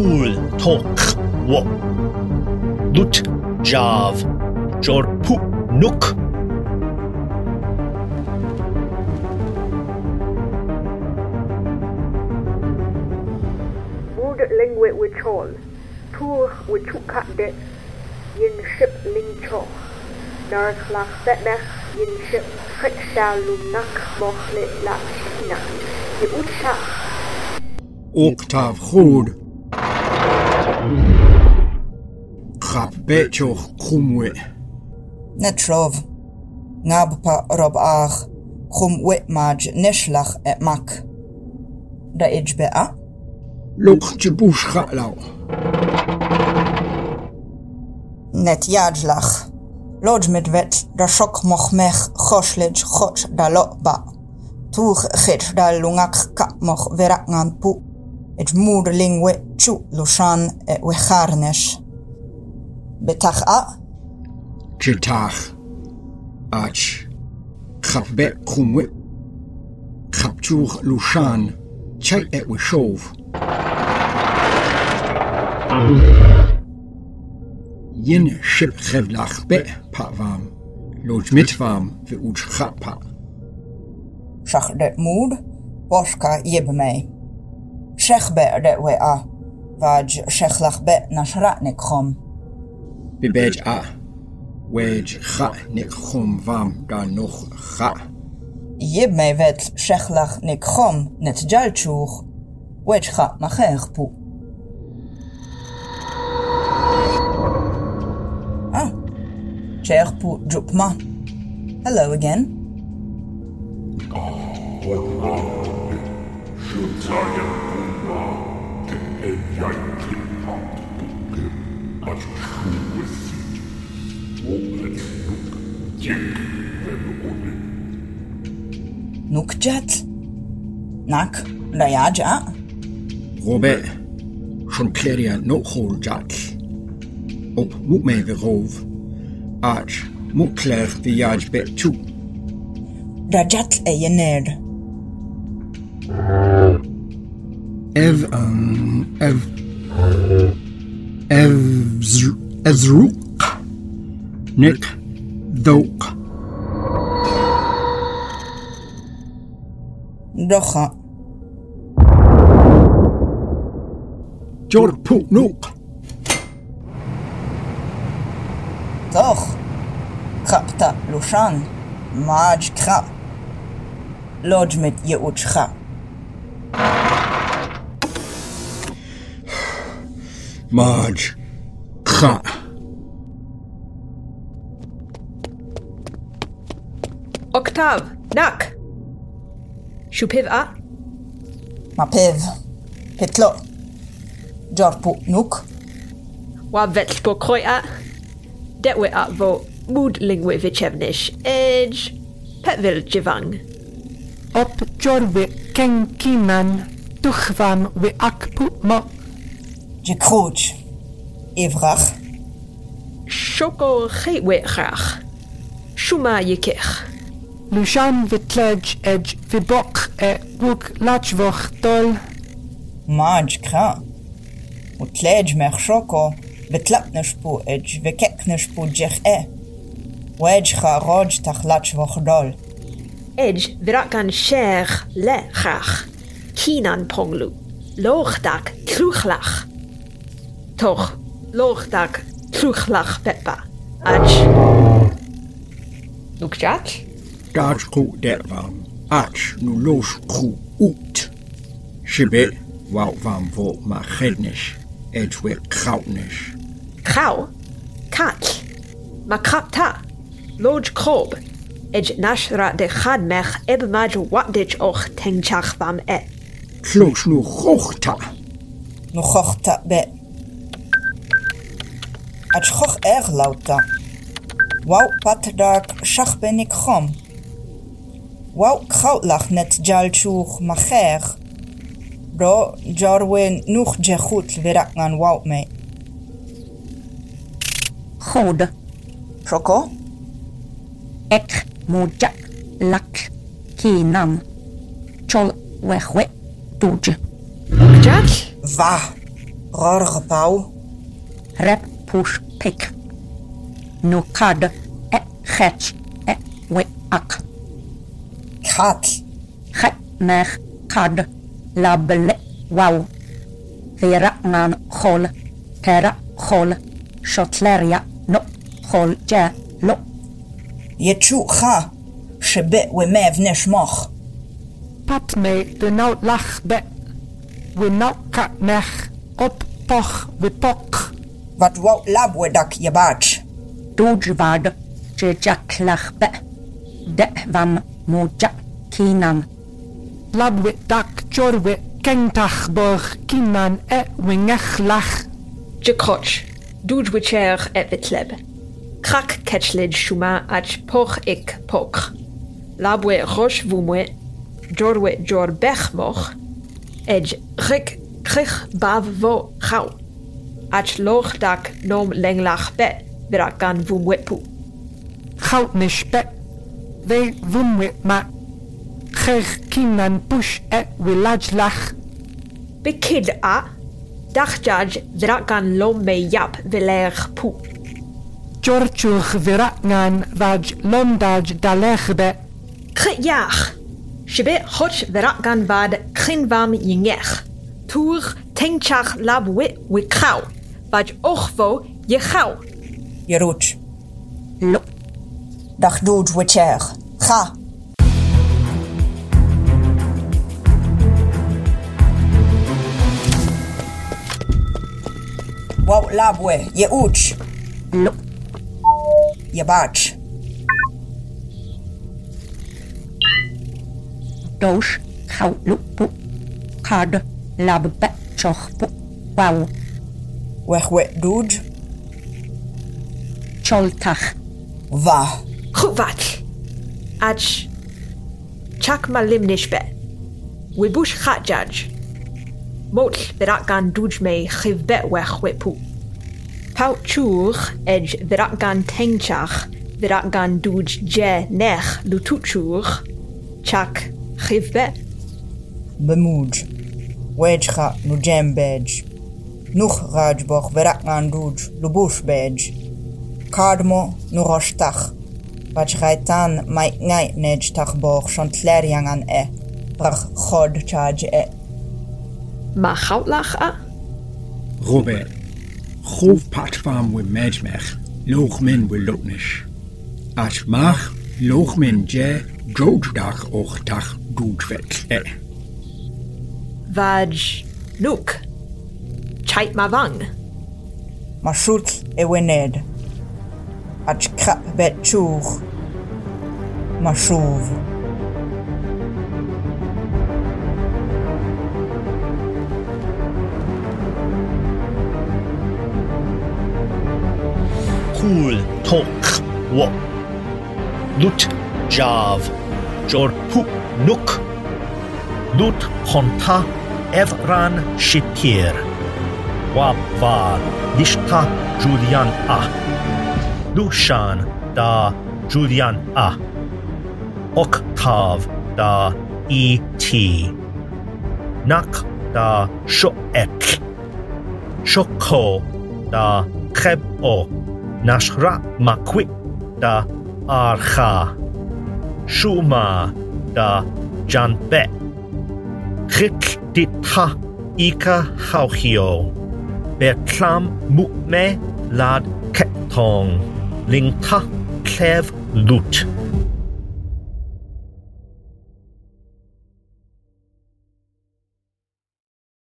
cool tok wo. Lut jav. Jor pu nuk. Mood lingwe wichol. Tour wichukat de. Yin ship ling cho. Nar klach betnech yin ship chiksha lumnak moch le la china. Ye ucha. Octav goed. Chapetioch chumwe. Netrov. Nabpa rob ach. Chum witmaj neshlach et mak. Da ich ijbe a? Luk chibush chatlau. Net yajlach. mit wet da shok mochmech choshlij chot da ba. Tuch chit da lungak kapmoch verakngan pu. ġmur lingwe ċuqlu xan u ħarnex. Bitaħqa? ċiltaħ. Aċ. ħabbe kumwe. ħabċuħ lu xan. ċajqe u xov. Jien xib xevlaħbe paqvam. Loġ mitvam fi uġ xaqpa. Xaħde mur, boxka jibmej. shechbe wea vaj shechlach be nashra nikhom. Bibej a wej cha nikhom vam ga nog cha. Yib me vet Sheklach nikhom net jalchuch wej cha. Ah, cher pu jupma. Hello again. What? Shoot target. Shechlach nik chom net jalchuch. Wej cha machech pu. Ah. Cher pu jupma. Hello again. Nukjat. Nak, rayaja. Robert. Schon kleria no hol jat. Op moet mij weer rov. Ach. Moet kler de jaj bet toe. Rajat e yener. Ev, um, ev, ev, zr- ezroek. Nick, dook. Docha. Jor poet nook. Toch. Krapta lushan. Maj krap. Lodge mit je uchcha. Marge. Ga. Octav. Nak. Shupiv a. Ma pev. Pitlo. Jorpu nuk. Wa vetspor kroi a. Det we a vo mood lingwe vichevnish. Edge. Petvil jivang. Op jorwe ken kinan tuchvan we akpu mo Je krooj. Evrach. Shoko gewe graag. Shuma yekech. Lushan vitlej edge vibok e wuk lachvoch dol Maj kra. Utlej mer shoko. Betlapnish pu edge. Vekeknish pu jech e. Wedge cha roj tachlach vochdol. Edge virakan sher le graag. Kinan ponglu. Loogdak kroeglach. Toch, loogdak kroeglach peppa. Ach. Nukjat? Daj ko der vam. Ach, nu los kru ut. Shibet, wou vam vo ma gednish. Edge we krautnish. Gauw. Kat. Makrapta. Lodge krob. Edge nashra de gadmech ebmaj watdich och tengchach vam e. Klos nu gochta. Nu chochta be. Atxoj erlauta. ben ik shachbenik chom. koud lag net jalchuch macher. Bro jarwen nuch jechut aan wauw mee. Goed. Choco? Ek mojak lak kinan. Chol wehwe doje. Jack? Wa. Rorgebouw. Rep push pick. Nu kad e chetch e we ak. Kat. Chet mech kad la bele wow. Vera ngan chol. Tera hol Shotleria no chol je lo. Je chu cha. Shebe we mev nesh moch. Pat me de nou lach wat wou labwe dak je baat. Je jaklachbe, de wam moja kinan. Labwe dak jorwe kentachborg kinan e wingechlach. Je krotsch, dojwicher et witleb. Krak ketchled shuma ach poch ik poch, Labwe roch vumwe, jorwe jor bechmoch. Edge rik krich bav vo hau Ach Loch dak Nom Lenglach Be, Virakan Vumwepu. Goud nish be. We wumwe ma. Gech kinan push e willaj lach. Bekid a, Dachjaj Virakan Lom Me Yap Viler Pu. Jorchuch viratngan vaj londaj dalech be. Krit Yach. Shibe Hoch Virakan Vad Krinvam Yingech. Tour Tengchach Lab Wit Wikau. Bajorwo jechał. Jerucz. No. Dachdud wyczer. Ha! Wow, labłe, je ucz. No. Jebacz. Dosz, hał, lupu, kad, labbe, czochpu, wow. Wechwet dŵd. Choltach. Fa. Chwfall. Aj. Chak ma limnish be. Wibush chadjaj. Mol ddirat gan dŵj me chifbet wechwet pŵ. Pau chwch ej ddirat gan tengchach ddirat gan dŵj je nech lwtwt chwch. Chak chifbet. Bemwj. Wedge chat no jam badge. Nuch Rajboch Verakmanduj Lubushbej Cardmo Nuroshtach Vachgaitan Mai Ngai Nej Tachboch Chantleriangan E Rach Chod Chaj E Ma Chautlach A Robert Chov Patfam with Mejmech Loch Min with Lotnish Ash Mach Loch Min Je Jojdach Och Tach Dujvet E Vaj Luke Chait Mavang. Mashut e wened. Ach krap bet chur. Mashuv. Cool Tok Wo. Lut Jav Jor Pu Nuk. Lut Honta Evran Shitir. Wab Va Lishta Julian A. Lushan Da Julian A. Octav Da E.T. Nak Da Shoek. Shoko Da Kreb O. Nashra Makwi Da Archa. Shuma Da Janbe. Chik Dita Ika Hauchio. Bertlam Mukme Lad Ketong. Lingta Klev Lut.